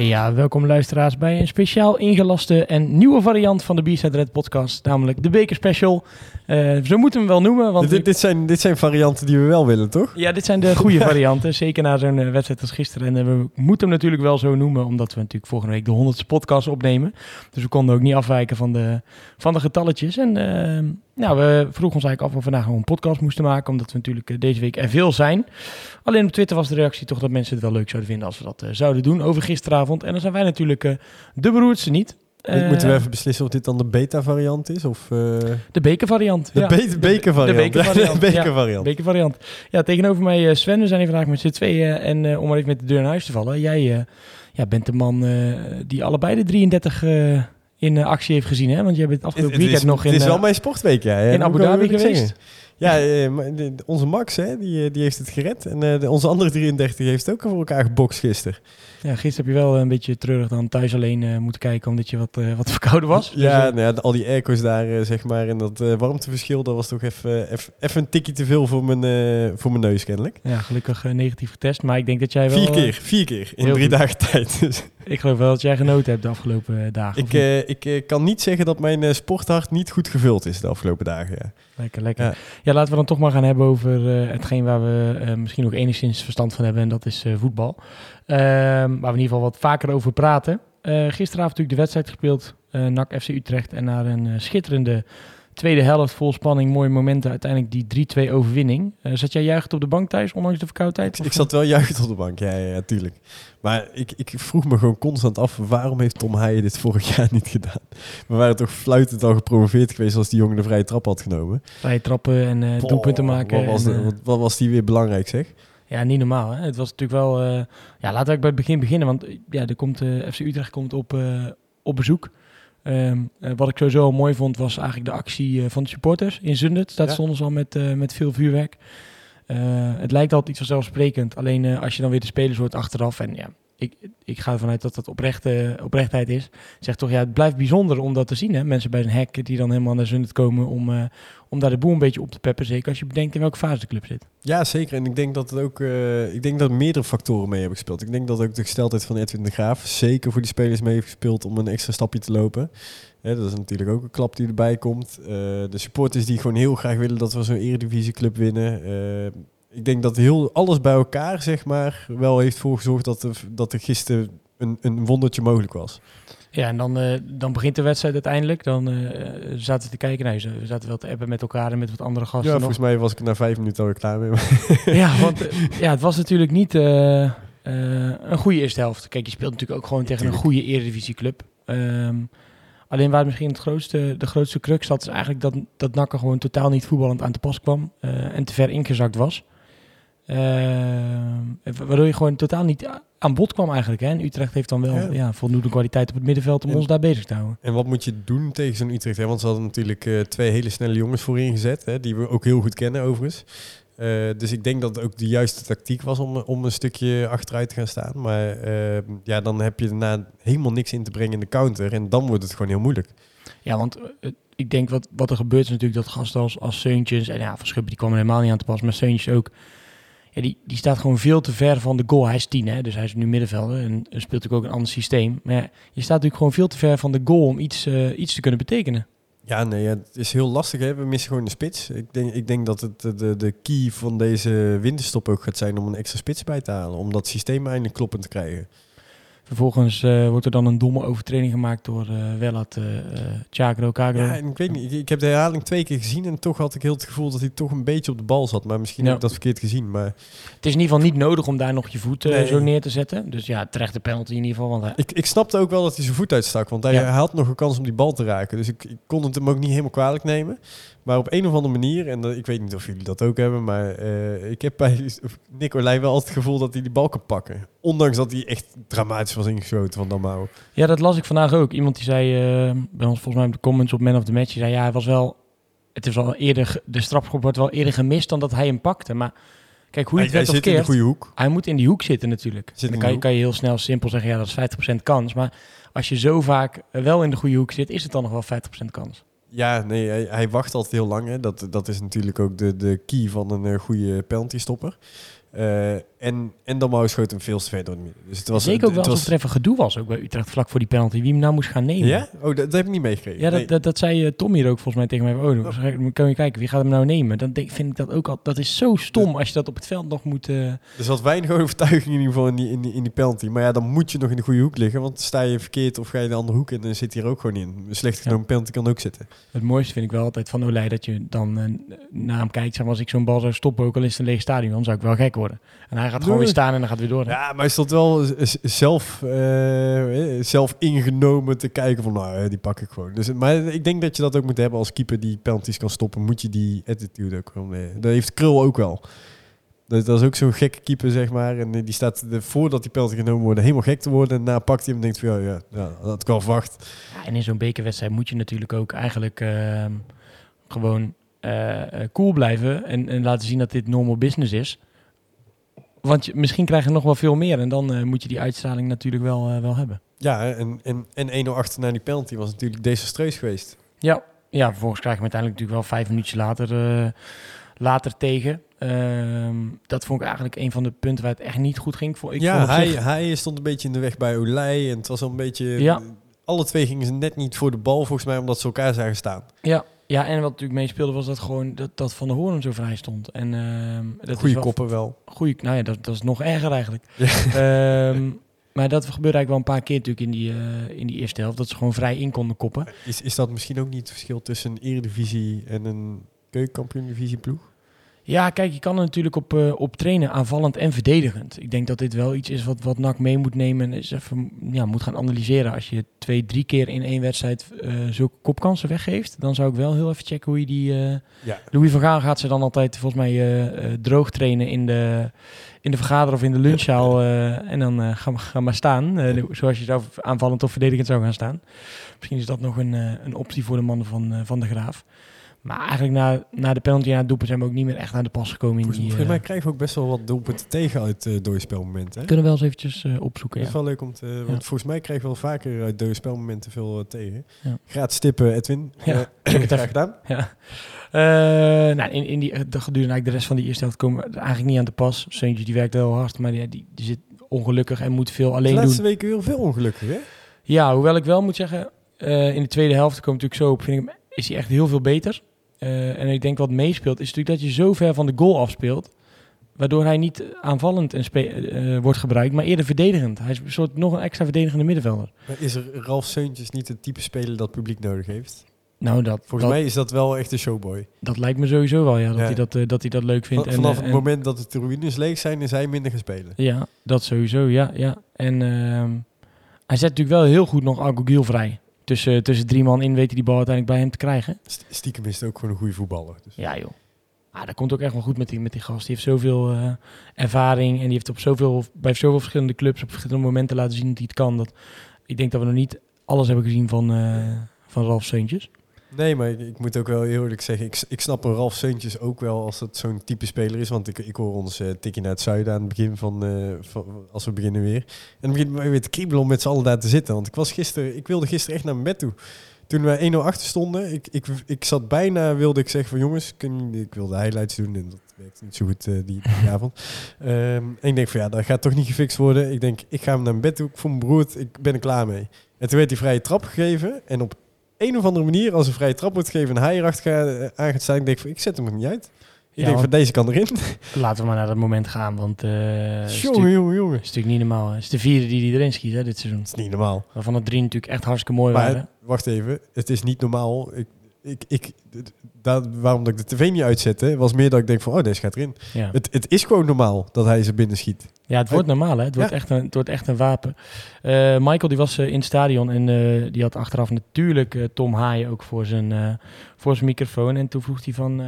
Ja, welkom luisteraars bij een speciaal ingelaste en nieuwe variant van de B-Side Red podcast, namelijk de Beker Special. Uh, zo moeten we hem wel noemen. Want dit, dit, zijn, dit zijn varianten die we wel willen, toch? Ja, dit zijn de goede varianten. Zeker na zo'n uh, wedstrijd als gisteren. En uh, we moeten hem natuurlijk wel zo noemen, omdat we natuurlijk volgende week de 100ste podcast opnemen. Dus we konden ook niet afwijken van de, van de getalletjes. En nou, we vroegen ons eigenlijk af of we vandaag gewoon een podcast moesten maken, omdat we natuurlijk deze week er veel zijn. Alleen op Twitter was de reactie toch dat mensen het wel leuk zouden vinden als we dat zouden doen over gisteravond. En dan zijn wij natuurlijk de beroerdste niet. Uh, Moeten we even beslissen of dit dan de beta-variant is? Of, uh... De bekervariant. De ja. bekervariant. De bekervariant. De bekervariant. Ja, tegenover mij Sven. We zijn hier vandaag met z'n tweeën. En uh, om maar even met de deur naar huis te vallen. Jij ja, bent de man die allebei de 33 in actie heeft gezien. Hè? Want jij bent afgelopen het, het weekend is, nog in... Het is wel mijn sportweek, ja. In Abu Dhabi geweest. Ja, onze Max, hè, die, die heeft het gered. En de, onze andere 33 heeft het ook voor elkaar gebokst gisteren. Ja, gisteren heb je wel een beetje treurig dan thuis alleen uh, moeten kijken omdat je wat, uh, wat verkouden was. Ja, dus, nou ja, al die airco's daar, zeg maar, en dat warmteverschil, dat was toch even een tikje te veel voor mijn, voor mijn neus kennelijk. Ja, gelukkig negatief getest, maar ik denk dat jij wel... Vier keer, vier keer in drie goed. dagen tijd. Dus. Ik geloof wel dat jij genoten hebt de afgelopen dagen. Ik, ik kan niet zeggen dat mijn sporthart niet goed gevuld is de afgelopen dagen, ja. Lekker, lekker. Ja. ja. laten we dan toch maar gaan hebben over hetgeen waar we misschien ook enigszins verstand van hebben en dat is voetbal. Um, waar we in ieder geval wat vaker over praten. Uh, gisteravond natuurlijk de wedstrijd gespeeld. Uh, NAC FC Utrecht. En na een uh, schitterende tweede helft vol spanning, mooie momenten. Uiteindelijk die 3-2 overwinning. zat jij juichend op de bank thuis, ondanks de verkoudheid? Ik, ik zat wel juichend op de bank, ja, ja, tuurlijk. Maar ik, ik vroeg me gewoon constant af, waarom heeft Tom Heijen dit vorig jaar niet gedaan? We waren toch fluitend al gepromoveerd geweest als die jongen de vrije trap had genomen. Vrije trappen en uh, doelpunten maken. Wat was, en, de, wat, wat was die weer belangrijk, zeg? Ja, niet normaal. Hè? Het was natuurlijk wel... Uh, ja, laten we bij het begin beginnen. Want ja, er komt, uh, FC Utrecht komt op, uh, op bezoek. Um, wat ik sowieso mooi vond, was eigenlijk de actie van de supporters in Zundert. Daar ja. stonden ze al met, met veel vuurwerk. het lijkt altijd iets vanzelfsprekend. Alleen als je dan weer de spelers hoort achteraf... En ja, ik, ik ga ervan uit dat dat oprechte, oprechtheid is. Zeg toch, ja, het blijft bijzonder om dat te zien. Hè? Mensen bij een hek die dan helemaal naar Zundert komen om, uh, om daar de boel een beetje op te peppen. Zeker als je bedenkt in welke fase de club zit. Ja, zeker. En ik denk dat het ook, uh, ik denk dat meerdere factoren mee hebben gespeeld. Ik denk dat ook de gesteldheid van Edwin de Graaf zeker voor die spelers mee heeft gespeeld om een extra stapje te lopen. Dat is natuurlijk ook een klap die erbij komt. Uh, de supporters die gewoon heel graag willen dat we zo'n eredivisieclub winnen ik denk dat heel alles bij elkaar, zeg maar, wel heeft voor gezorgd dat er, dat er gisteren een, een wondertje mogelijk was. Ja, en dan, uh, dan begint de wedstrijd uiteindelijk. Dan uh, zaten we te kijken. Nee, we zaten wel te appen met elkaar en met wat andere gasten. Ja, nog. volgens mij was ik na vijf minuten alweer klaar mee. ja, want uh, ja, het was natuurlijk niet een goede eerste helft. Kijk, je speelt natuurlijk ook gewoon tegen een goede eredivisieclub. Um, alleen waar misschien het grootste, de grootste crux zat, is eigenlijk dat, dat Nakker gewoon totaal niet voetballend aan te pas kwam. en te ver ingezakt was. Uh, waardoor je gewoon totaal niet aan bod kwam eigenlijk. Hè? En Utrecht heeft dan wel ja. ja voldoende kwaliteit op het middenveld om en, ons daar bezig te houden. En wat moet je doen tegen zo'n Utrecht? Hè? Want ze hadden natuurlijk uh, twee hele snelle jongens voorin gezet. Hè? Die we ook heel goed kennen overigens. Uh, dus ik denk dat het ook de juiste tactiek was om, om een stukje achteruit te gaan staan. Maar ja, dan heb je daarna helemaal niks in te brengen in de counter. En dan wordt het gewoon heel moeilijk. Ja, want ik denk wat, wat er gebeurt is natuurlijk dat gasten als, als Seuntjes... En ja, Van Schuppen die kwam helemaal niet aan te pas. Maar Seuntjes ook die, die staat gewoon veel te ver van de goal. Hij is tien, hè, dus hij is nu middenvelder en speelt natuurlijk ook een ander systeem. Maar je staat natuurlijk gewoon veel te ver van de goal om iets, uh, iets te kunnen betekenen. Ja, nee, ja, het is heel lastig. Hè? We missen gewoon de spits. Ik denk, ik denk dat het de, de key van deze winterstop ook gaat zijn om een extra spits bij te halen. Om dat systeem eindelijk kloppend te krijgen. Vervolgens uh, wordt er dan een domme overtreding gemaakt door uh, Wellat, uh, Chagro, Kagro. Ja, ik weet niet. Ik, heb de herhaling twee keer gezien en toch had ik heel het gevoel dat hij toch een beetje op de bal zat. Maar misschien ja. heb ik dat verkeerd gezien. Maar... Het is in ieder geval niet nodig om daar nog je voet nee. zo neer te zetten. Dus ja, terecht de penalty in ieder geval. Want hij... ik, ik snapte ook wel dat hij zijn voet uitstak, want hij, ja. hij had nog een kans om die bal te raken. Dus ik, ik kon het hem ook niet helemaal kwalijk nemen. Maar op een of andere manier, en ik weet niet of jullie dat ook hebben, maar ik heb bij Nicolai wel altijd het gevoel dat hij die bal kan pakken. Ondanks dat hij echt dramatisch was ingeschoten van Dalmau. Ja, dat las ik vandaag ook. Iemand die zei eh, bij ons volgens mij op de comments op Man of the Match, die zei ja, hij was wel, het is wel eerder, de strafschop wordt wel eerder gemist dan dat hij hem pakte. Maar kijk, hoe je Hij, het hij zit in de goede hoek. hij moet in die hoek zitten natuurlijk. Zit dan kan je, kan je heel snel simpel zeggen, ja, dat is 50% kans. Maar als je zo vaak eh, wel in de goede hoek zit, is het dan nog wel 50% kans. Ja, nee, hij, wacht altijd heel lang. Hè. Dat, dat is natuurlijk ook de, de key van een eh, goede penalty stopper. En, en Dalmau schoot hem veel te ver door midden. Dus het was, Zeker ook wel het alsof er even gedoe was ook bij Utrecht vlak voor die penalty. Wie hem nou moest gaan nemen. Ja? Oh, dat, dat heb ik niet meegekregen. Ja, dat, Nee. dat, dat zei eh, Tom hier ook volgens mij tegen mij. Oh, dan zeg- kan je kijken, wie gaat hem nou nemen? Dan denk, vind ik dat ook al. Dat is zo stom als je dat op het veld nog moet. eh, Er zat weinig overtuiging in ieder geval in die, in, die, in die penalty. Maar ja, dan moet je nog in de goede hoek liggen. Want sta je verkeerd of ga je de andere hoek en dan zit hij er ook gewoon in. Een slecht genomen penalty kan ook zitten. het mooiste vind ik wel altijd van Olij dat je dan eh, naar hem kijkt. Zeg maar, als ik zo'n bal zou stoppen, ook al is het een leeg stadion, dan zou ik wel gek worden. En hij gaat gewoon weer staan en dan gaat weer door. hè? Ja, maar hij stond wel zelf, eh, zelf ingenomen te kijken van, nou, eh, die pak ik gewoon. Dus, maar ik denk dat je dat ook moet hebben als keeper die penalties kan stoppen. Moet je die attitude ook gewoon mee. Dat heeft Krul ook wel. Dat, dat is ook zo'n gekke keeper, zeg maar. En eh, die staat er voordat die penalty genomen worden helemaal gek te worden. En daarna pakt hij hem en denkt van, ja, ja, ja dat wel verwacht. Ja, en in zo'n bekerwedstrijd moet je natuurlijk ook eigenlijk ehm, gewoon eh, eh, cool blijven en, en laten zien dat dit normal business is. Want je, misschien krijg je nog wel veel meer en dan eh, moet je die uitstraling natuurlijk wel, eh, wel hebben. Ja, en, en, en 1-0 achter na die penalty was natuurlijk desastreus geweest. Ja, ja vervolgens krijg je hem uiteindelijk natuurlijk wel vijf minuutjes later, eh, later tegen. Ehm, dat vond ik eigenlijk een van de punten waar het echt niet goed ging. Ik vond- Ik ja, vond hij, zich- hij stond een beetje in de weg bij Olij. En het was al een beetje... Ja. Alle twee gingen ze net niet voor de bal, volgens mij, omdat ze elkaar zagen staan. ja, ja, en wat natuurlijk meespeelde was dat gewoon dat, dat Van der Hoorn zo vrij stond. En, ehm, dat is Goede wel- koppen wel. Goeie, nou ja, dat, dat is nog erger eigenlijk. Ja. Ehm, maar dat gebeurde eigenlijk wel een paar keer natuurlijk in die, eh, in die eerste helft. Dat ze gewoon vrij in konden koppen. Is, is dat misschien ook niet het verschil tussen een eredivisie en een keukenkampioen-divisie ploeg? Ja, kijk, je kan er natuurlijk op, eh, op trainen, aanvallend en verdedigend. Ik denk dat dit wel iets is wat, wat NAC mee moet nemen en eens even ja, moet gaan analyseren. Als je twee, drie keer in één wedstrijd eh, zulke kopkansen weggeeft, dan zou ik wel heel even checken hoe je die... Ja. Louis van Gaal gaat ze dan altijd volgens mij droog trainen in de, in de vergader of in de lunchzaal. en dan ga, maar- ga maar staan, zoals je zelf aanvallend of verdedigend zou gaan staan. Misschien is dat nog een, een optie voor de mannen van, van de Graaf. Maar eigenlijk na, na de penalty en na het doelpunt zijn we ook niet meer echt aan de pas gekomen. In Volgens, die, volgens mij eh, krijgen we ook best wel wat doelpunten tegen uit uh, dode spelmomenten. Hè? kunnen we wel eens eventjes eh, opzoeken. Dat Ja. is wel leuk om te... Want Ja. volgens mij krijgen we wel vaker uit dode spelmomenten veel eh, tegen. Ja. Gratis tippen, Edwin. Ja, Eh, check het graag gedaan. Ja. Eh, nou, in, in die, de gedurende eigenlijk de rest van die eerste helft komen we eigenlijk niet aan de pas. Seuntje die werkt heel hard, maar die, die, die zit ongelukkig en moet veel De alleen doen. laatste weken heel veel ongelukken, hè? Ja, hoewel ik wel moet zeggen, eh, in de tweede helft komt natuurlijk zo op, vind ik hem, is hij echt heel veel beter. Eh, en ik denk wat meespeelt, is natuurlijk dat je zo ver van de goal afspeelt, waardoor hij niet aanvallend en eh, wordt gebruikt, maar eerder verdedigend. Hij is een soort nog een extra verdedigende middenvelder. Maar is er Ralf Seuntjes niet het type speler dat het publiek nodig heeft? Nou, dat, Volgens dat, mij is dat wel echt een showboy. dat lijkt me sowieso wel, ja, dat, Ja. Hij, dat, eh, dat hij dat leuk vindt. Van- en, vanaf het en- moment dat de tribunes leeg zijn, is hij minder gaan spelen. Ja, dat sowieso, ja. ja. En ehm, hij zet natuurlijk wel heel goed nog Agogiel vrij. Tussen, tussen drie man in hij die bal uiteindelijk bij hem te krijgen. St- Stiekem is het ook gewoon een goede voetballer. Dus. Ja, joh. Ah, dat komt ook echt wel goed met die, met die gast. Die heeft zoveel eh, ervaring en die heeft op zoveel, bij zoveel verschillende clubs op verschillende momenten laten zien dat hij het kan. Dat, ik denk dat we nog niet alles hebben gezien van, eh van Ralf Seuntjes. Nee, maar ik, ik moet ook wel eerlijk zeggen, ik, ik snap een Ralf Seuntjes ook wel als dat zo'n type speler is. Want ik, ik hoor ons eh tikje naar het zuiden aan het begin van, eh, van als we beginnen weer. En dan begint we weer te kriebelen om met z'n allen daar te zitten. Want ik was gisteren, ik wilde gisteren echt naar mijn bed toe. Toen wij 1-0 achter stonden, ik, ik, ik zat bijna, wilde ik zeggen van jongens, kun ik wilde highlights doen en dat werkte niet zo goed eh, die, die avond. Ehm, en ik denk van ja, dat gaat toch niet gefixt worden. Ik denk, ik ga hem naar mijn bed toe, ik voel me beroerd, ik ben er klaar mee. En toen werd die vrije trap gegeven en op een of andere manier, als een vrije trap wordt gegeven en hij erachter gaat, aan gaat staan, ik denk van, ik zet hem er niet uit. Ik Ja, denk van, deze kan erin. Laten we maar naar dat moment gaan, want het is, jongen, jongen, jongen. is natuurlijk niet normaal. hè. Het is de vierde die hij erin schiet hè, dit seizoen. Dat is niet normaal. Waarvan er drie natuurlijk echt hartstikke mooi Maar waren. wacht even, het is niet normaal. Ik, ik, ik, waarom dat ik de tv niet uitzette, was meer dat ik denk van, oh, deze gaat erin. Ja. Het, het is gewoon normaal dat hij ze binnen schiet. Ja, het wordt normaal, hè? Het wordt, Ja. echt, een, het wordt echt een wapen. Eh, Michael die was eh, in het stadion en eh, die had achteraf natuurlijk eh, Tom Haaien ook voor zijn, eh, voor zijn microfoon. En toen vroeg hij van, eh,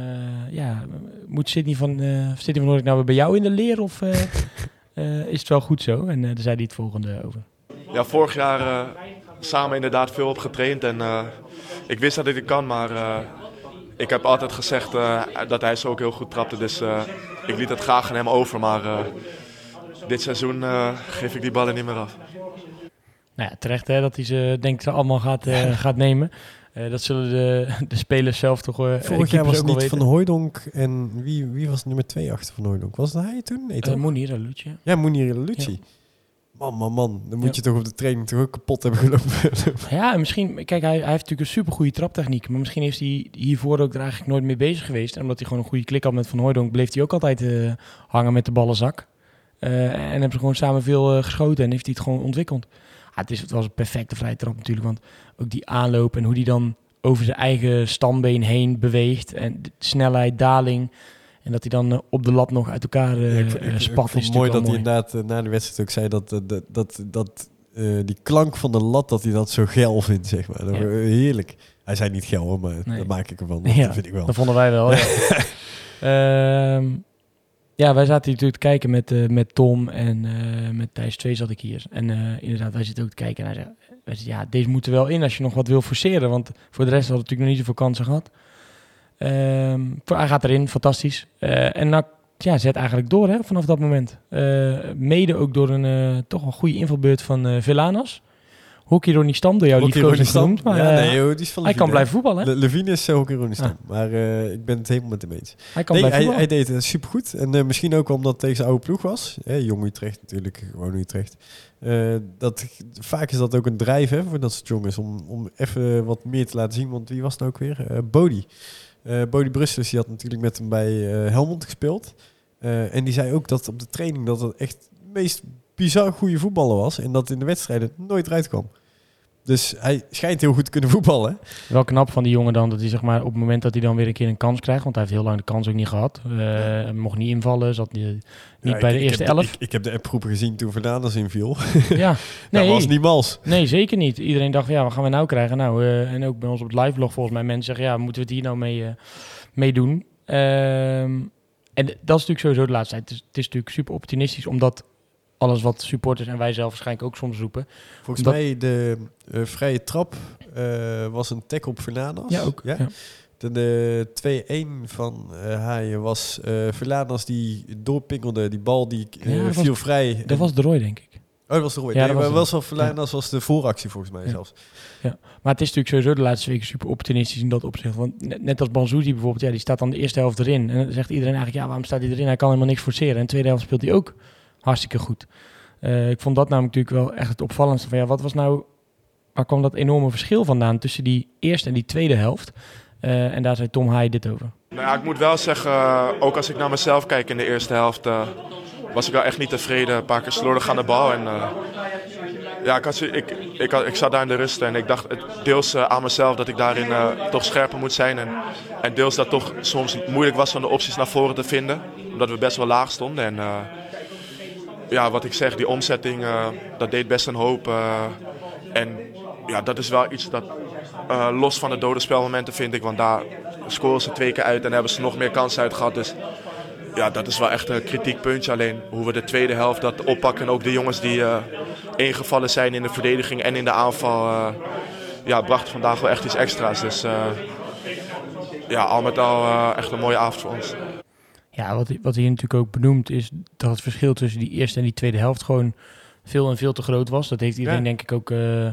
ja, moet Sidney van, eh Sidney van Hoornik nou weer bij jou in de leer? Of, eh? eh, is het wel goed zo. En eh, daar zei hij het volgende over. Ja, vorig jaar eh, samen inderdaad veel op getraind. En eh, ik wist dat ik het kan, maar eh, ik heb altijd gezegd eh, dat hij zo ook heel goed trapte. Dus eh, ik liet het graag aan hem over. Maar eh, dit seizoen eh, geef ik die ballen niet meer af. Nou ja, terecht hè, dat hij ze denk ik ze allemaal gaat, eh, gaat nemen. Eh, dat zullen de, de spelers zelf toch... eh, de Vorig jaar was het wel niet Van weten. Hooijdonk en wie, wie was nummer twee achter Van Hooijdonk? Was dat hij toen? Nee? Moenier, en Lutje. ja, Mounir Lucci. Man, man, man. Dan moet Ja. je toch op de training toch ook kapot hebben gelopen. Ja, en misschien, kijk, hij, hij heeft natuurlijk een supergoeie traptechniek. Maar misschien is hij hiervoor ook er eigenlijk nooit mee bezig geweest. En omdat hij gewoon een goede klik had met Van Hooijdonk, bleef hij ook altijd eh, hangen met de ballenzak. Eh, en hebben ze gewoon samen veel eh, geschoten en heeft hij het gewoon ontwikkeld. Ah, het, is, het was een perfecte vrije trap natuurlijk, want ook die aanloop en hoe die dan over zijn eigen stambeen heen beweegt. En de snelheid, daling. En dat hij dan eh, op de lat nog uit elkaar eh, Ja, ik, eh, ik- ik spat. vond is mooi dat hij inderdaad na de wedstrijd ook zei dat, dat, dat, dat die klank van de lat, dat hij dat zo geil vindt, zeg maar. Dat, Ja. Heerlijk. Hij zei niet geil, maar Nee. dat maak ik ervan. Ja, Dat vind ik wel. Dat vonden wij wel. ja. Ehm, ja, wij zaten hier natuurlijk te kijken met, met Tom en met Thijs 2 zat ik hier. En inderdaad, wij zitten ook te kijken en hij zei, ja, deze moeten wel in als je nog wat wil forceren. Want voor de rest hadden we natuurlijk nog niet zoveel kansen gehad. Ehm, hij gaat erin, fantastisch. Eh, en nou, ja, zet eigenlijk door hè, vanaf dat moment. Eh, mede ook door een eh, toch wel goede invalbeurt van eh Villanas. Hockey Ronnie Stam, door jou Hockey liefkozend Ronnie genoemd. Stam. Maar ja, eh, nee, joh, die is van hij kan blijven voetballen. hè. hè? Le- Levine is uh, Hockey Ronnie Stam. Ah. Maar eh, ik ben het helemaal met hem eens. Hij kan Nee, blijven hij, voetballen. hij deed het supergoed. En eh, misschien ook omdat het tegen zijn oude ploeg was. Hè, jong Utrecht natuurlijk, gewoon Utrecht. Eh, dat, vaak is dat ook een drijf hè, voor dat soort jongens. Om, om even wat meer te laten zien. Want wie was het ook weer? Eh Bodie. Eh Bodie Brusselers die had natuurlijk met hem bij eh, Helmond gespeeld. Eh, en die zei ook dat op de training dat het echt het meest bizar goede voetballer was. En dat in de wedstrijden nooit eruit kwam. Dus hij schijnt heel goed te kunnen voetballen. Wel knap van die jongen dan, dat hij zeg maar op het moment dat hij dan weer een keer een kans krijgt, want hij heeft heel lang de kans ook niet gehad, eh, mocht niet invallen, zat niet, niet Ja, bij ik- de ik eerste heb elf. ik, ik heb de appgroepen gezien toen Fernandes inviel. ja, Dat nee, was niet mals. nee, zeker niet. Iedereen dacht, ja, wat gaan we nou krijgen? Nou, eh, en ook bij ons op het live-blog volgens mij mensen zeggen, ja, moeten we het hier nou mee, mee doen? Ehm, en dat is natuurlijk sowieso de laatste tijd. Het is, het is natuurlijk super opportunistisch, omdat alles wat supporters en wij zelf waarschijnlijk ook soms roepen. Volgens Dat- mij de eh, vrije trap eh, was een tackle op Fernandes. Ja, ook. Ja? Ja. De, de 2-1 van eh Haaien was eh Fernandes die doorpingelde. Die bal die Ja, dat was- viel vrij. Dat En- was de Roy, denk ik. Oh, dat was de Roy. Ja, Nee, dat maar was wel Fernandes was de vooractie volgens mij Ja. zelfs. Maar het is natuurlijk sowieso de laatste weken super opportunistisch in dat opzicht. Want net, net als Banzuzi bijvoorbeeld, ja, die staat dan de eerste helft erin. En dan zegt iedereen eigenlijk, ja, waarom staat hij erin? Hij kan helemaal niks forceren. En de tweede helft speelt hij ook hartstikke goed. Eh, ik vond dat namelijk natuurlijk wel echt het opvallendste. Van, ja, wat was nou, waar kwam dat enorme verschil vandaan tussen die eerste en die tweede helft? Eh, en daar zei Tom Haai dit over. Nou ja, ik moet wel zeggen, eh, ook als ik naar mezelf kijk in de eerste helft, was ik wel echt niet tevreden. Een paar keer slordig aan de bal. En, ja, ik, had, ik, ik, ik zat daar in de rust en ik dacht deels aan mezelf dat ik daarin toch scherper moet zijn. En, en deels dat toch soms moeilijk was om de opties naar voren te vinden. Omdat we best wel laag stonden. En ja, wat ik zeg, die omzetting, eh, dat deed best een hoop. eh, en ja, dat is wel iets dat eh, los van de dode spelmomenten vind ik. Want daar scoren ze twee keer uit en hebben ze nog meer kansen uit gehad. Dus ja, dat is wel echt een kritiekpuntje. Alleen hoe we de tweede helft dat oppakken. En ook de jongens die ingevallen zijn in de verdediging en in de aanval. ja, bracht vandaag wel echt iets extra's. Dus ja, al met al echt een mooie avond voor ons. Ja, wat, wat hier natuurlijk ook benoemd is dat het verschil tussen die eerste en die tweede helft gewoon veel en veel te groot was. Dat heeft iedereen Ja. denk ik ook, eh,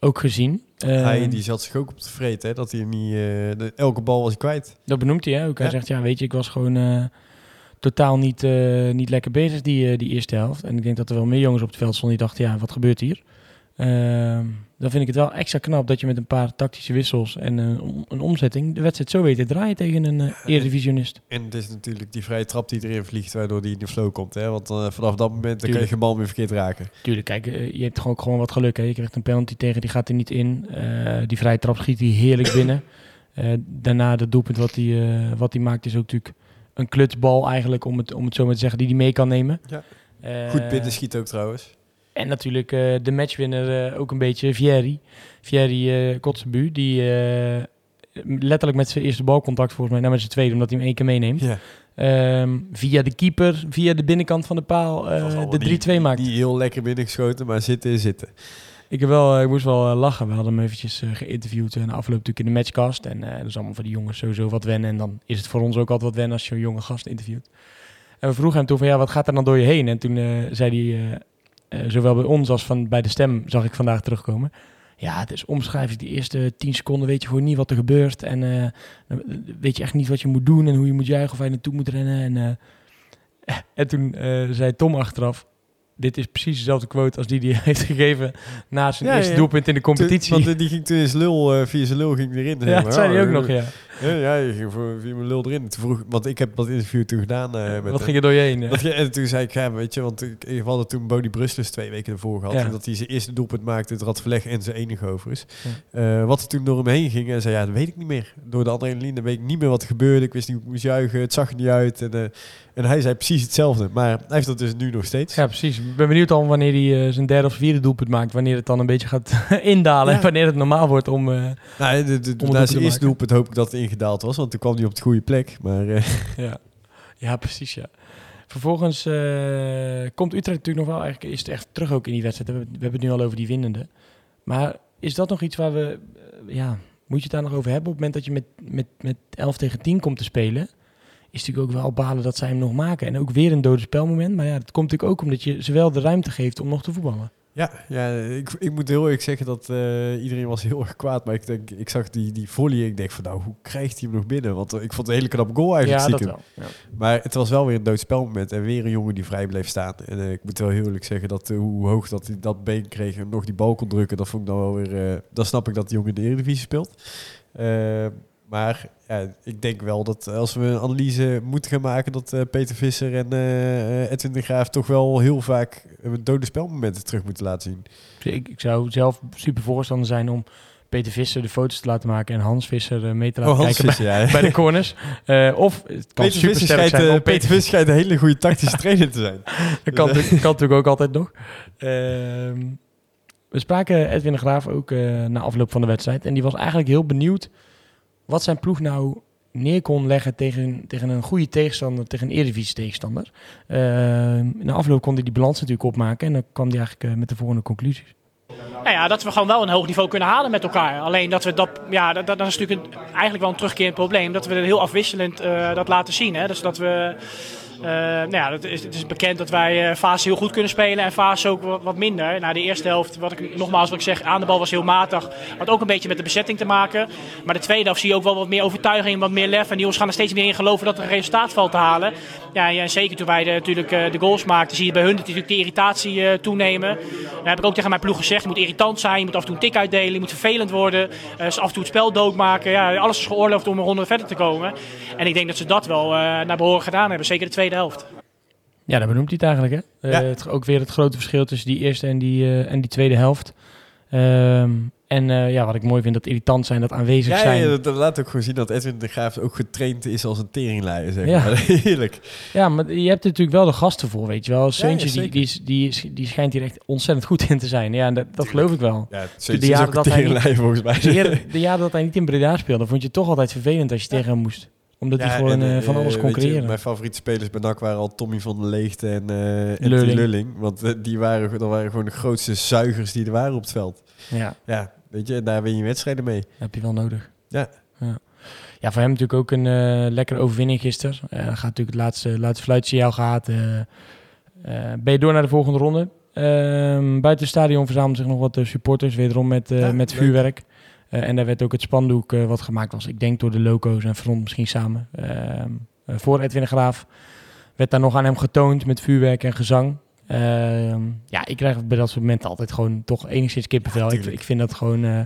ook gezien. hij Ehm, die zat zich ook op te vreten, hè, dat hij niet... eh, de- elke bal was kwijt. Dat benoemt hij hè? ook. Hij Ja. zegt, ja, weet je, ik was gewoon eh, totaal niet, niet lekker bezig die, die eerste helft. En ik denk dat er wel meer jongens op het veld stonden die dachten, ja, wat gebeurt hier? Ehm, dan vind ik het wel extra knap dat je met een paar tactische wissels en om- een omzetting de wedstrijd zo weet te draaien tegen een eh eredivisionist. En het is natuurlijk die vrije trap die erin vliegt, waardoor die in de flow komt. Hè? Want eh, vanaf dat moment dan kan je geen bal meer verkeerd raken. Tuurlijk, kijk, eh, je hebt gewoon, gewoon wat geluk. Hè? Je krijgt een penalty tegen, die gaat er niet in. Die vrije trap schiet hij heerlijk binnen. Daarna de doelpunt wat hij, wat hij maakt is ook natuurlijk een klutsbal eigenlijk, om het, om het zo maar te zeggen, die hij mee kan nemen. Ja. Goed binnen schiet ook trouwens. En natuurlijk eh, de matchwinner eh, ook een beetje, Vieri. Vieri uh, Kotzebu, die letterlijk met zijn eerste balcontact volgens mij, nou met zijn tweede, omdat hij hem één keer meeneemt. Ehm, via de keeper, via de binnenkant van de paal, de 3-2 niet- maakt. Niet heel lekker binnengeschoten, maar zitten is zitten. Ik, heb wel, ik moest wel lachen. We hadden hem eventjes geïnterviewd en afloop natuurlijk in de matchcast. En dat is allemaal voor die jongens sowieso wat wennen. En dan is het voor ons ook altijd wat wennen als je een jonge gast interviewt. En we vroegen hem toen van, ja, wat gaat er dan door je heen? En toen zei hij, eh, zowel bij ons als van bij de stem zag ik vandaag terugkomen. Ja, het is omschrijving. Die eerste tien seconden weet je gewoon niet wat er gebeurt. En eh, weet je echt niet wat je moet doen en hoe je moet juichen of waar je naartoe moet rennen. En, eh, en toen zei Tom achteraf, dit is precies dezelfde quote als die die hij heeft gegeven na zijn Ja, eerste ja. doelpunt in de competitie. Toen- want die ging toen in zijn lul, via zijn lul ging erin. ja, dat zei hij Oh, ook nog, ja. Ja, je ging voor, via mijn lul erin. Toen vroeg, want ik heb dat interview toen gedaan. eh, met Wat ging er door je heen? Dat, en toen zei ik, ja, weet je, want ik, we hadden toen Bodie Brussels twee weken ervoor gehad. En dat hij zijn eerste doelpunt maakte, het Radverleg en zijn enige overigens. Eh, wat er toen door hem heen ging, en zei, ja, dat weet ik niet meer. Door de adrenaline weet ik niet meer wat er gebeurde. Ik wist niet hoe ik moest juichen, het zag er niet uit. En, eh, en hij zei precies hetzelfde. Maar hij heeft dat dus nu nog steeds. Ja, precies. Ik ben benieuwd dan wanneer hij eh, zijn derde of vierde doelpunt maakt. Wanneer het dan een beetje gaat indalen. Ja. En wanneer het normaal wordt om... eh, Nou, de, na zijn eerste doelpunt hoop ik dat het ingedaald was, want toen kwam hij op de goede plek. Maar eh, ja. ja, precies, ja. Vervolgens komt Utrecht natuurlijk nog wel... Eigenlijk is het echt terug ook in die wedstrijd. We hebben, we hebben het nu al over die winnende. Maar is dat nog iets waar we... ja, moet je het daar nog over hebben? Op het moment dat je met, met, met 11 tegen 10 komt te spelen... Is natuurlijk ook wel balen dat zij hem nog maken. En ook weer een dode spelmoment. Maar ja, dat komt natuurlijk ook omdat je ze wel de ruimte geeft om nog te voetballen. ja, ja ik, ik moet heel eerlijk zeggen dat eh, iedereen was heel erg kwaad. Maar ik, denk, ik zag die, die volley ik denk van nou, hoe krijgt hij hem nog binnen? Want eh, ik vond het een hele knappe goal eigenlijk ja, dat stiekem. wel. Ja. Maar het was wel weer een doodspelmoment en weer een jongen die vrij bleef staan. En eh, ik moet wel heel eerlijk zeggen dat hoe hoog dat hij dat been kreeg en nog die bal kon drukken, dat vond ik dan wel weer... dan snap ik dat die jongen in de Eredivisie speelt. Maar ja, ik denk wel dat als we een analyse moeten gaan maken, dat eh, Peter Visser en eh, Edwin de Graaf toch wel heel vaak dode spelmomenten terug moeten laten zien. Dus Ik, ik zou zelf super voorstander zijn om Peter Visser de foto's te laten maken en Hans Visser eh, mee te laten kijken bij, Visser, ja. bij de corners. Of het kan Peter Visser schijnt, zijn. Peter Visser schijnt een hele goede tactische trainer te zijn. Dat kan, natuurlijk- kan natuurlijk ook altijd nog. Ehm, we spraken Edwin de Graaf ook na afloop van de wedstrijd. En die was eigenlijk heel benieuwd wat zijn ploeg nou neer kon leggen tegen, tegen een goede tegenstander, tegen een Eredivisie tegenstander. Ehm na afloop kon hij die balans natuurlijk opmaken. En dan kwam hij eigenlijk eh, met de volgende conclusies. Nou ja, dat we gewoon wel een hoog niveau kunnen halen met elkaar. Alleen dat we dat, ja, dat, dat is natuurlijk eigenlijk wel een terugkerend probleem. Dat we heel afwisselend eh, dat laten zien. Hè? Dus dat we, nou ja, het is, het is bekend dat wij eh fase heel goed kunnen spelen en fase ook wat, minder. Nou, de eerste helft, wat ik nogmaals wat ik zeg, aan de bal was heel matig. Had ook een beetje met de bezetting te maken. Maar de tweede helft zie je ook wel wat meer overtuiging, wat meer lef. En die jongens gaan er steeds meer in geloven dat er een resultaat valt te halen. Ja, en zeker toen wij de, natuurlijk eh, de goals maakten, zie je bij hun natuurlijk de irritatie eh, toenemen. Dan heb ik ook tegen mijn ploeg gezegd, je moet irritant zijn, je moet af en toe een tik uitdelen, je moet vervelend worden. eh, dus af en toe het spel doodmaken. Ja, alles is geoorloofd om een ronde verder te komen. En ik denk dat ze dat wel eh, naar behoren gedaan hebben, zeker de tweede helft. Ja, dat benoemt hij het eigenlijk. Hè? Ja. Eh, het, ook weer het grote verschil tussen die eerste en die, eh, en die tweede helft. Ehm, en eh, ja, wat ik mooi vind, dat irritant zijn, dat aanwezig Ja, zijn. ja, Ja, dat, dat laat ook gewoon zien dat Edwin de Graaf ook getraind is als een teringleier, zeg Ja. maar. Heerlijk. maar je hebt er natuurlijk wel de gasten voor, weet je wel. Seuntje, die, die, die, die schijnt hier echt ontzettend goed in te zijn. Ja, dat, dat geloof ik wel. Ja, de de jaren jaren dat hij teringleier volgens mij. De jaren, de jaren dat hij niet in Breda speelde, vond je het toch altijd vervelend als je tegen hem moest. Omdat hij Ja, gewoon en, eh, van eh, alles je, creëren. mijn favoriete spelers bij NAC waren al Tommy van der Leegte en, eh en Lulling. Want die waren, dat waren gewoon de grootste zuigers die er waren op het veld. Ja, Ja, weet je, daar win je wedstrijden mee. dat heb je wel nodig. Ja. Ja, ja voor hem natuurlijk ook een lekkere overwinning gisteren. Eh, gaat natuurlijk het laatste, laatste fluitsignaal gehad. eh, eh, ben je door naar de volgende ronde. Ehm, buiten het stadion verzamelden zich nog wat supporters, wederom met, Ja, met vuurwerk. Eh, en daar werd ook het spandoek eh, wat gemaakt was. Ik denk door de loco's en front misschien samen. Ehm, eh, voor Edwin de Graaf werd daar nog aan hem getoond met vuurwerk en gezang. Ehm, ja, ik krijg bij dat soort momenten altijd gewoon toch enigszins kippenvel. ik, ik vind dat gewoon... eh,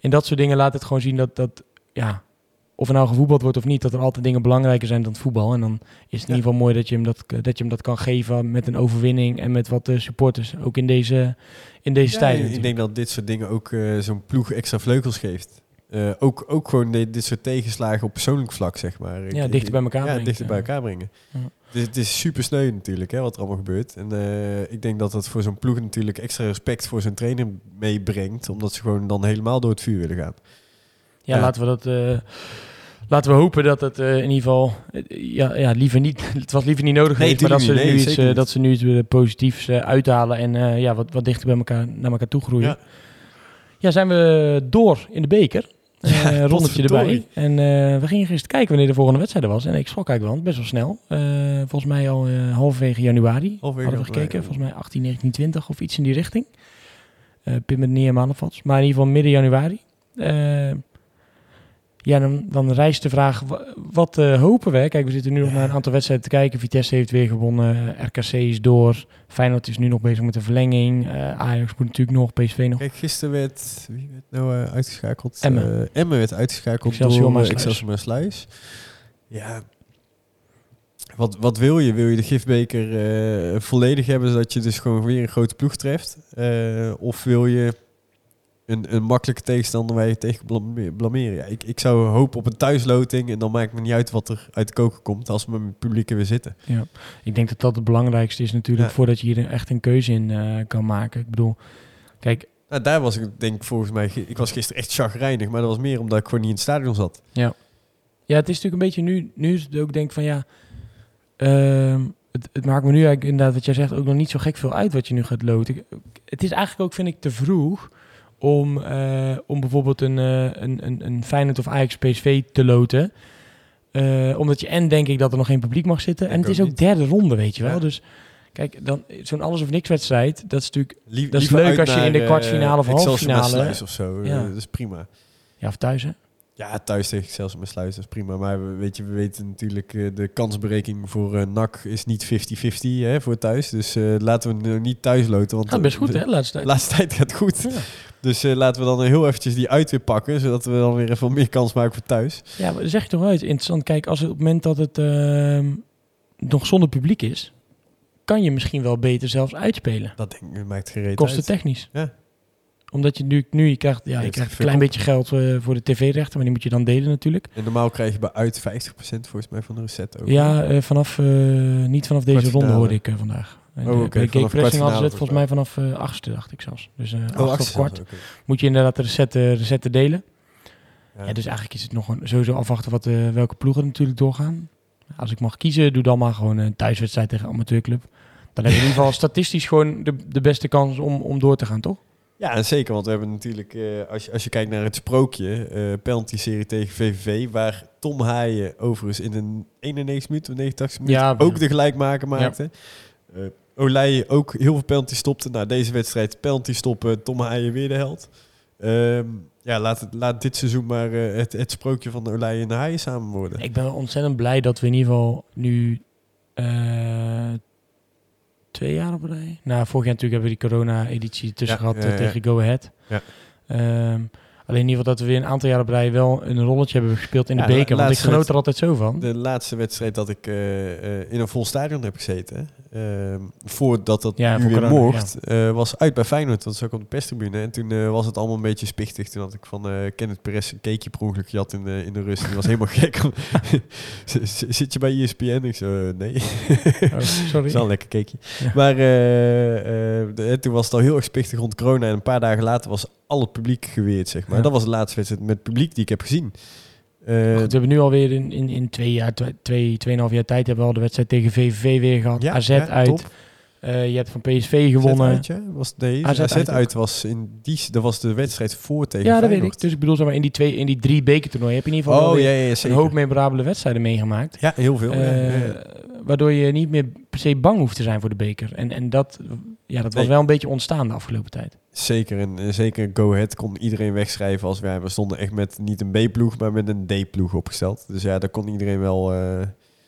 in dat soort dingen laat het gewoon zien dat... dat ja, of er nou gevoetbald wordt of niet, dat er altijd dingen belangrijker zijn dan het voetbal. En dan is het in Ja. ieder geval mooi dat je, hem dat, dat je hem dat kan geven met een overwinning en met wat eh, supporters. Ook in deze, in deze Ja, tijden. ik denk dat dit soort dingen ook eh, zo'n ploeg extra vleugels geeft. Eh, ook, ook gewoon de- dit soort tegenslagen op persoonlijk vlak, zeg maar. Ja, ik- dichter bij elkaar Ja, brengen. dichter bij elkaar brengen. Ja. Dus het is super sneu natuurlijk, hè, wat er allemaal gebeurt. En eh, ik denk dat dat voor zo'n ploeg natuurlijk extra respect voor zijn trainer meebrengt. Omdat ze gewoon dan helemaal door het vuur willen gaan. Ja, laten we dat... eh, laten we hopen dat het eh, in ieder geval, eh, ja, ja, liever niet, het was liever niet nodig Nee, geweest, maar dat ze, nu niet. Iets, dat ze nu iets positiefs uithalen en ja, wat, wat dichter bij elkaar, naar elkaar toe groeien. Ja. Ja, zijn we door in de beker. Ja, rondetje erbij. En we gingen gisteren kijken wanneer de volgende wedstrijd was. En ik schrok eigenlijk wel, best wel snel. Volgens mij al halverwege januari hadden we gekeken. Volgens mij 18, 19, 20 of iets in die richting. Eh pin me niet helemaal vast. Maar in ieder geval midden januari. Ja, dan, dan rijst de vraag, wa- wat eh, hopen we? Kijk, we zitten nu nog naar een aantal wedstrijden te kijken. Vitesse heeft weer gewonnen. RKC is door. Feyenoord is nu nog bezig met de verlenging. Eh, Ajax moet natuurlijk nog. PSV nog. Kijk, gisteren werd, wie werd nou eh, uitgeschakeld? Emmen. Emmen werd uitgeschakeld Excelsior door. Excelsior Maasluis. Ja, wat, wat wil je? Wil je de gifbeker volledig hebben, zodat je dus gewoon weer een grote ploeg treft? Of wil je een, een makkelijke tegenstander waar je tegen blame- blameren? Ja, ik, ik zou hopen op een thuisloting en dan maakt me niet uit wat er uit de koken komt als we met het publiek er weer zitten. Ja, ik denk dat dat het belangrijkste is natuurlijk Ja. voordat je hier echt een keuze in eh, kan maken. Ik bedoel, kijk, Nou, daar was ik denk volgens mij, ik was gisteren echt chagrijnig, maar dat was meer omdat ik gewoon niet in het stadion zat. ja, het is natuurlijk een beetje nu, nu is het ook denk van ja, ehm, het, het maakt me nu eigenlijk inderdaad wat jij zegt ook nog niet zo gek veel uit wat je nu gaat loten. Het is eigenlijk ook vind ik te vroeg om, eh, om bijvoorbeeld een, eh, een, een, een Feyenoord of Ajax PSV te loten. Eh, omdat je en denk ik dat er nog geen publiek mag zitten. en het is ook niet. derde ronde, weet je wel. Ja. Dus kijk, dan zo'n alles of niks wedstrijd, dat is natuurlijk Dat is leuk als je in de kwartfinale of halffinale- of zo. Ja. dat is prima. ja, of thuis hè. Ja, thuis tegen Excelsior Maasluis, dat is prima. Maar we, weet je, we weten natuurlijk, eh, de kansberekening voor eh NAC is niet 50-50 hè, voor thuis. Dus eh, laten we nu niet thuis loten. Want Gaat best goed de, hè, laatste tijd. laatste tijd gaat goed. Ja. Dus laten we dan heel eventjes die uit weer pakken. Zodat we dan weer even meer kans maken voor thuis. Ja, maar zeg je toch iets interessant. Kijk, als het op het moment dat het ehm, nog zonder publiek is, kan je misschien wel beter zelfs uitspelen. Dat denk ik maakt gereed Kosten uit. technisch. Ja. Omdat je nu, nu je krijgt, ja, je krijgt een klein beetje geld eh, voor de tv-rechten, maar die moet je dan delen natuurlijk. En normaal krijg je bij uit 50% volgens mij van de reset ook. Ja, eh, vanaf, eh, niet vanaf deze ronde hoorde ik vandaag. En, Oh, bij Gatepressing hadden ze het kwartfinale volgens mij vanaf achtste, dacht ik zelfs. Dus acht Oh, of acht kwart. zelfs, oké. Moet je inderdaad de resetten, resetten delen. Ja. Ja, dus eigenlijk is het nog een, sowieso afwachten wat, welke ploegen er natuurlijk doorgaan. Als ik mag kiezen, doe dan maar gewoon een thuiswedstrijd tegen een amateurclub. Dan heb je in ieder geval statistisch gewoon de, de beste kans om, om door te gaan, toch? Ja, en zeker, want we hebben natuurlijk, eh, als, je, als je kijkt naar het sprookje, eh penalty-serie tegen VVV, waar Tom Haaien overigens in een 91 minuut of 89 minuut Ja, ook de gelijkmaker Ja. maakte. Eh Olij ook heel veel penalty stopte. Nou, deze wedstrijd penalty stoppen, Tom Haaien weer de held. Ehm, ja, laat, het, laat dit seizoen maar het, het sprookje van Olij en Haaien samen worden. Ik ben ontzettend blij dat we in ieder geval nu twee jaar op rij. Nou, vorig jaar natuurlijk hebben we die corona-editie tussen Ja, gehad ja, eh, ja. tegen Go Ahead. Ja. Ehm, alleen in ieder geval dat we weer een aantal jaar op rij wel een rolletje hebben gespeeld in Ja, de beker. Want ik genoot er altijd zo van. De laatste wedstrijd dat ik eh, eh, in een vol stadion heb gezeten, ehm, voordat dat Ja, nu voor corona, mocht, eh, was uit bij Feyenoord. Dat was ook op de perstribune. En toen was het allemaal een beetje spichtig. Toen had ik van Kenneth Perez een cakeje per ongeluk gehad in de, in de rust. Die was helemaal gek. Zit je bij ESPN? Ik zo, nee. Oh, Dat sorry. is wel een lekker cakeje. Maar de- toen was het al heel erg spichtig rond corona. En een paar dagen later was al het publiek geweerd, zeg maar. Ja. Dat was de laatste wedstrijd met publiek die ik heb gezien. Eh, Goed, we hebben nu alweer in, in, in twee jaar, twee, twee, tweeënhalf jaar tijd hebben we al de wedstrijd tegen VVV weer gehad. ja, AZ ja, uit. Eh, je hebt van PSV gewonnen. AZ uit? Was, nee, AZ AZ, uit was in die, dat was de wedstrijd voor tegen ja, dat weet ik. Dus ik bedoel, zeg maar, in die, twee, in die drie bekertoernooien heb je in ieder geval Oh ja, ja, een hoop memorabele wedstrijden meegemaakt. Ja, heel veel. Eh. Waardoor je niet meer per se bang hoeft te zijn voor de beker. En, en dat, ja, dat was Nee. wel een beetje ontstaan de afgelopen tijd. Zeker. En eh, zeker Go Ahead kon iedereen wegschrijven als wij. We stonden echt met niet een B-ploeg, maar met een D-ploeg opgesteld. Dus ja, daar kon iedereen wel... eh,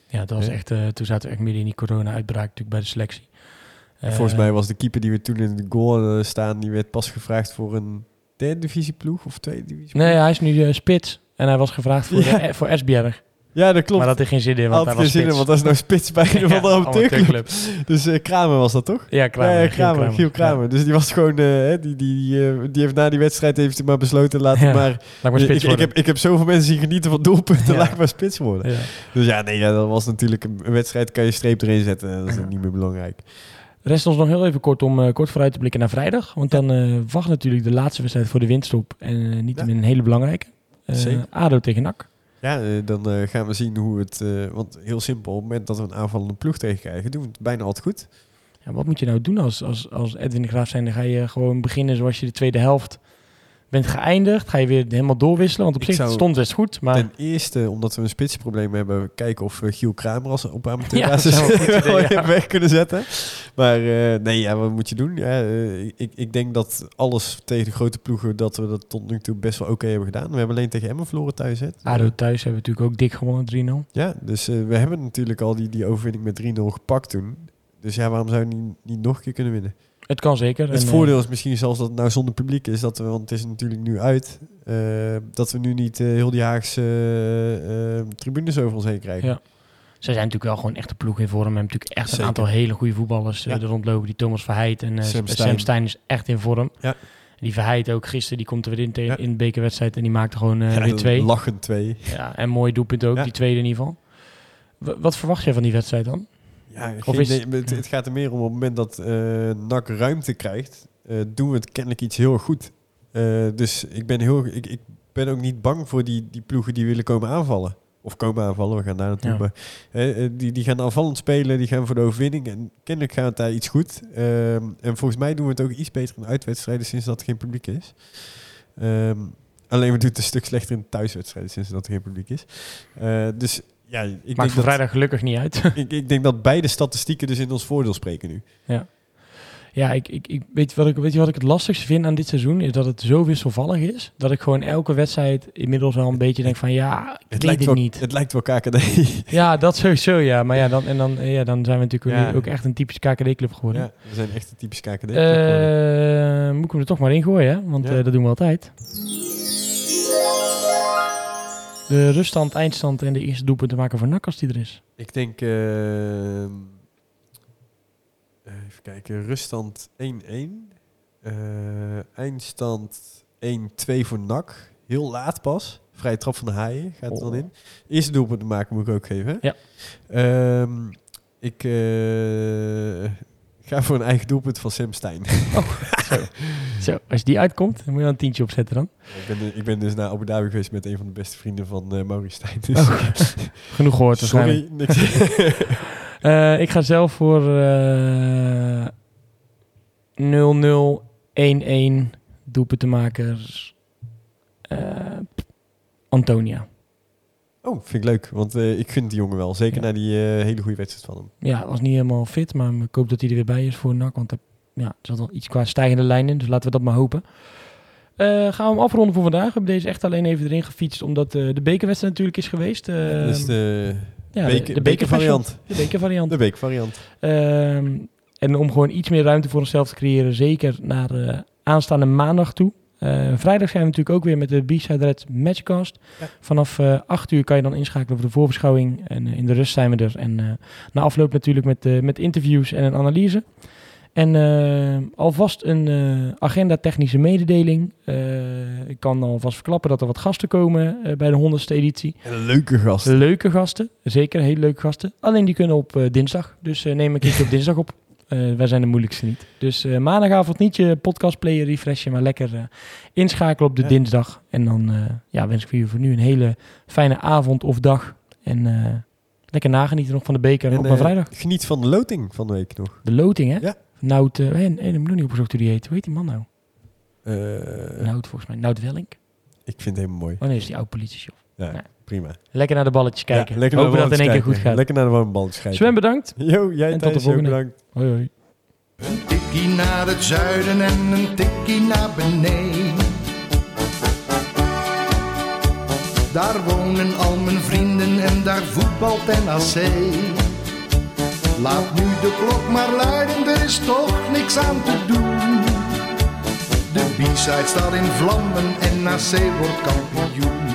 Ja, dat was echt, eh, toen zaten we echt midden in die corona-uitbraak natuurlijk bij de selectie. Volgens mij was de keeper die we toen in de goal staan, die werd pas gevraagd voor een derde divisie ploeg of tweede divisie Nee, hij is nu spits. En hij was gevraagd voor, Ja. voor Esbjerg. Ja, dat klopt. Maar dat heeft geen zin in, want Had hij was zin in, spits. want dat is nou spits bij een andere amateurclub. Dus eh, Kramer was dat toch? Ja, Kramer. ja, ja, Giel Kramer, Giel Kramer. Dus die was gewoon, eh, die, die, eh, die heeft na die wedstrijd heeft hij maar besloten, laten Ja, maar, Laat maar ik, spits ik, worden. heb, ik heb zoveel mensen zien genieten van doelpunten, Ja. laat maar spits worden. Ja. Dus ja, nee, ja, dat was natuurlijk een, wedstrijd, kan je streep erin zetten, dat is niet meer belangrijk. Rest ons nog heel even kort om kort vooruit te blikken naar vrijdag. Want dan wacht natuurlijk de laatste wedstrijd voor de winststop. En eh, niet Ja. een hele belangrijke. ADO tegen NAC. Ja, eh, dan eh, gaan we zien hoe het... eh, want heel simpel, op het moment dat we een aanvallende ploeg tegenkrijgen... doen we het bijna altijd goed. Ja, wat moet je nou doen als, als, als Edwin de Graaf zijn? Dan ga je gewoon beginnen zoals je de tweede helft bent geëindigd. Ga je weer helemaal doorwisselen. Want op Ik zich zou- stond best goed. Maar Ten eerste, omdat we een spitsprobleem hebben... kijken of we Giel Kramer als op Ja, amateurbasis wel ja. weg kunnen zetten. Maar eh, nee, ja, wat moet je doen? Ja, eh, ik, ik denk dat alles tegen de grote ploegen... dat we dat tot nu toe best wel oké hebben gedaan. We hebben alleen tegen Emmen verloren thuis. Hè? ADO thuis hebben we natuurlijk ook dik gewonnen 3-0. Ja, dus eh, we hebben natuurlijk al die, die overwinning met 3-0 gepakt toen. Dus ja, waarom zou je niet, niet nog een keer kunnen winnen? Het kan zeker. Het En, voordeel is misschien zelfs dat het nou zonder publiek is. Dat we, want het is natuurlijk nu uit. eh, dat we nu niet eh, heel die Haagse eh, eh, tribunes over ons heen krijgen. Ja. Ze zijn natuurlijk wel gewoon echt een ploeg in vorm. We hebben natuurlijk echt Zeker. een aantal hele goede voetballers eh, Ja. er rondlopen. Die Thomas Verheid en eh, Sam Sam, Stein. Stein. is echt in vorm. Ja. Die Verheid ook gisteren, die komt er weer in tegen Ja. in de bekerwedstrijd. En die maakte gewoon eh, Ja, weer twee. Lachend twee. Ja, en mooi doelpunt ook, Ja. die tweede in ieder geval. W- wat verwacht jij van die wedstrijd dan? Ja, Of is- het, het gaat er meer om op het moment dat eh NAC ruimte krijgt, eh, doen we het kennelijk iets heel goed. Eh, dus ik ben, heel, ik, ik ben ook niet bang voor die, die ploegen die willen komen aanvallen. Of komen aanvallen, we gaan daar naartoe. Ja. Maar, die, die gaan aanvallend spelen, die gaan voor de overwinning. En kennelijk gaat het daar iets goed. Ehm, en volgens mij doen we het ook iets beter in uitwedstrijden sinds dat er geen publiek is. Ehm, alleen we doen het een stuk slechter in thuiswedstrijden sinds dat er geen publiek is. Dus ja, ik Maakt denk voor dat, vrijdag gelukkig niet uit. ik, ik denk dat beide statistieken dus in ons voordeel spreken nu. ja, ik, ik, ik, weet, wat ik, weet je wat ik het lastigste vind aan dit seizoen? Is dat het zo wisselvallig is. Dat ik gewoon elke wedstrijd inmiddels wel een beetje denk van... Ja, ik weet lijkt het wel, niet. Het lijkt wel KKD. Ja, dat sowieso, ja. Maar ja, dan, en dan, ja, dan zijn we natuurlijk Ja. ook- echt een typisch KKD-club geworden. ja, we zijn echt een typisch KKD. Eh, moet ik hem er toch maar in gooien, hè? Want Ja. eh, dat doen we altijd. De ruststand, eindstand en de eerste doelpunten maken voor NAC als die er is. ik denk... eh, even kijken. Ruststand 1-1. Eh, eindstand 1-2 voor NAC. Heel laat pas. Vrije trap van de Haaien gaat er dan Oh. in. Eerste doelpunt maken moet ik ook geven. Ja. Ehm, ik eh, ga voor een eigen doelpunt van Sam Stein. Zo, als die uitkomt, dan moet je wel een tientje opzetten dan. ik, ben, ik ben dus naar Abu Dhabi geweest met een van de beste vrienden van eh Maurice Stijn. Dus, Oh, Genoeg gehoord. Sorry, niks. Eh, ik ga zelf voor eh 0-0, 1-1 doelpuntenmakers. eh Antonia. Oh, vind ik leuk, want eh, ik gun die jongen wel. Zeker Ja. na die eh, hele goede wedstrijd van hem. Ja, was niet helemaal fit, maar ik hoop dat hij er weer bij is voor NAC. Want er ja, er zat wel iets qua stijgende lijn in, dus laten we dat maar hopen. Eh, gaan we hem afronden voor vandaag. We hebben deze echt alleen even erin gefietst, omdat eh, de bekerwedstrijd natuurlijk is geweest. Eh, dus de, ja, beker- de, de bekervariant. De bekervariant. de. Ehm, en om gewoon iets meer ruimte voor onszelf te creëren, zeker naar eh, aanstaande maandag toe. Eh, vrijdag zijn we natuurlijk ook weer met de B-Side Red Matchcast. Ja. Vanaf eh 8 uur kan je dan inschakelen voor de voorbeschouwing. En eh, in de rust zijn we er. En eh, na afloop natuurlijk met, eh, met interviews en een analyse. En eh, alvast een eh, agenda-technische mededeling. Eh, ik kan alvast verklappen dat er wat gasten komen eh, bij de 100ste editie. En leuke gast. Leuke gasten, zeker hele leuke gasten. Alleen die kunnen op eh, dinsdag. Dus eh, neem een keertje op dinsdag op. Eh, wij zijn de moeilijkste niet. Dus eh, maandagavond niet je podcastplayer refreshen, maar lekker eh, inschakelen op de Ja. dinsdag. En dan ja, wens ik jullie voor nu een hele fijne avond of dag. En lekker nagenieten nog van de beker En, op mijn eh, vrijdag. Geniet van de loting van de week nog. De loting, hè? Ja. Nout, hey, nee, ik nog niet opgezocht hoe die heet. Hoe heet die man nou? Nout, volgens mij. Nout Wellink. Ik vind het helemaal mooi. Oh nee, is die oude politiechef. Ja, Ja. Prima. Lekker naar de balletjes kijken. Ja, lekker naar de dat het in één keer goed gaat. Lekker naar de warme balletjes kijken. Sven, bedankt. Yo, jij En tot de volgende. bedankt. Hoi, hoi. Een tikkie naar het zuiden en een tikkie naar beneden. Daar wonen al mijn vrienden en daar voetbalt NAC. Laat nu de klok maar luiden, er is toch niks aan te doen. De B-side staat in vlammen en NAC wordt kampioen.